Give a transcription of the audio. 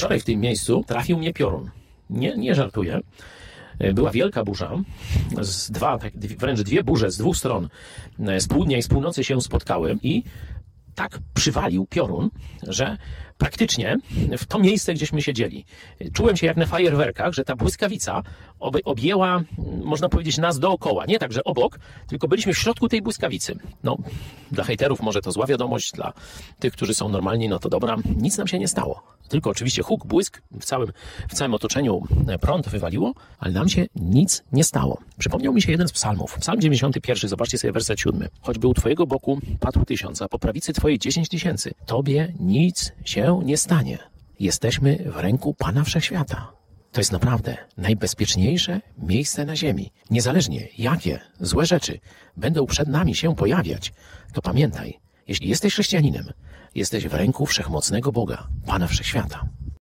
Wczoraj w tym miejscu trafił mnie piorun. Nie, nie żartuję. Była wielka burza, z dwa, tak, wręcz dwie burze z dwóch stron, z południa i z północy się spotkały i tak przywalił piorun, że praktycznie w to miejsce, gdzieśmy siedzieli, czułem się jak na fajerwerkach, że ta błyskawica objęła, można powiedzieć, nas dookoła. Nie tak, że obok, tylko byliśmy w środku tej błyskawicy. No, dla hejterów może to zła wiadomość, dla tych, którzy są normalni, no to dobra, nic nam się nie stało. Tylko oczywiście huk, błysk, w całym, w całym otoczeniu prąd wywaliło, ale nam się nic nie stało. Przypomniał mi się jeden z psalmów. Psalm 91, zobaczcie sobie werset 7. Choćby u Twojego boku padł tysiąc, a po prawicy Twojej dziesięć tysięcy, Tobie nic się nie stanie. Jesteśmy w ręku Pana Wszechświata. To jest naprawdę najbezpieczniejsze miejsce na ziemi. Niezależnie jakie złe rzeczy będą przed nami się pojawiać, to pamiętaj, jeśli jesteś chrześcijaninem, jesteś w ręku wszechmocnego Boga, Pana Wszechświata.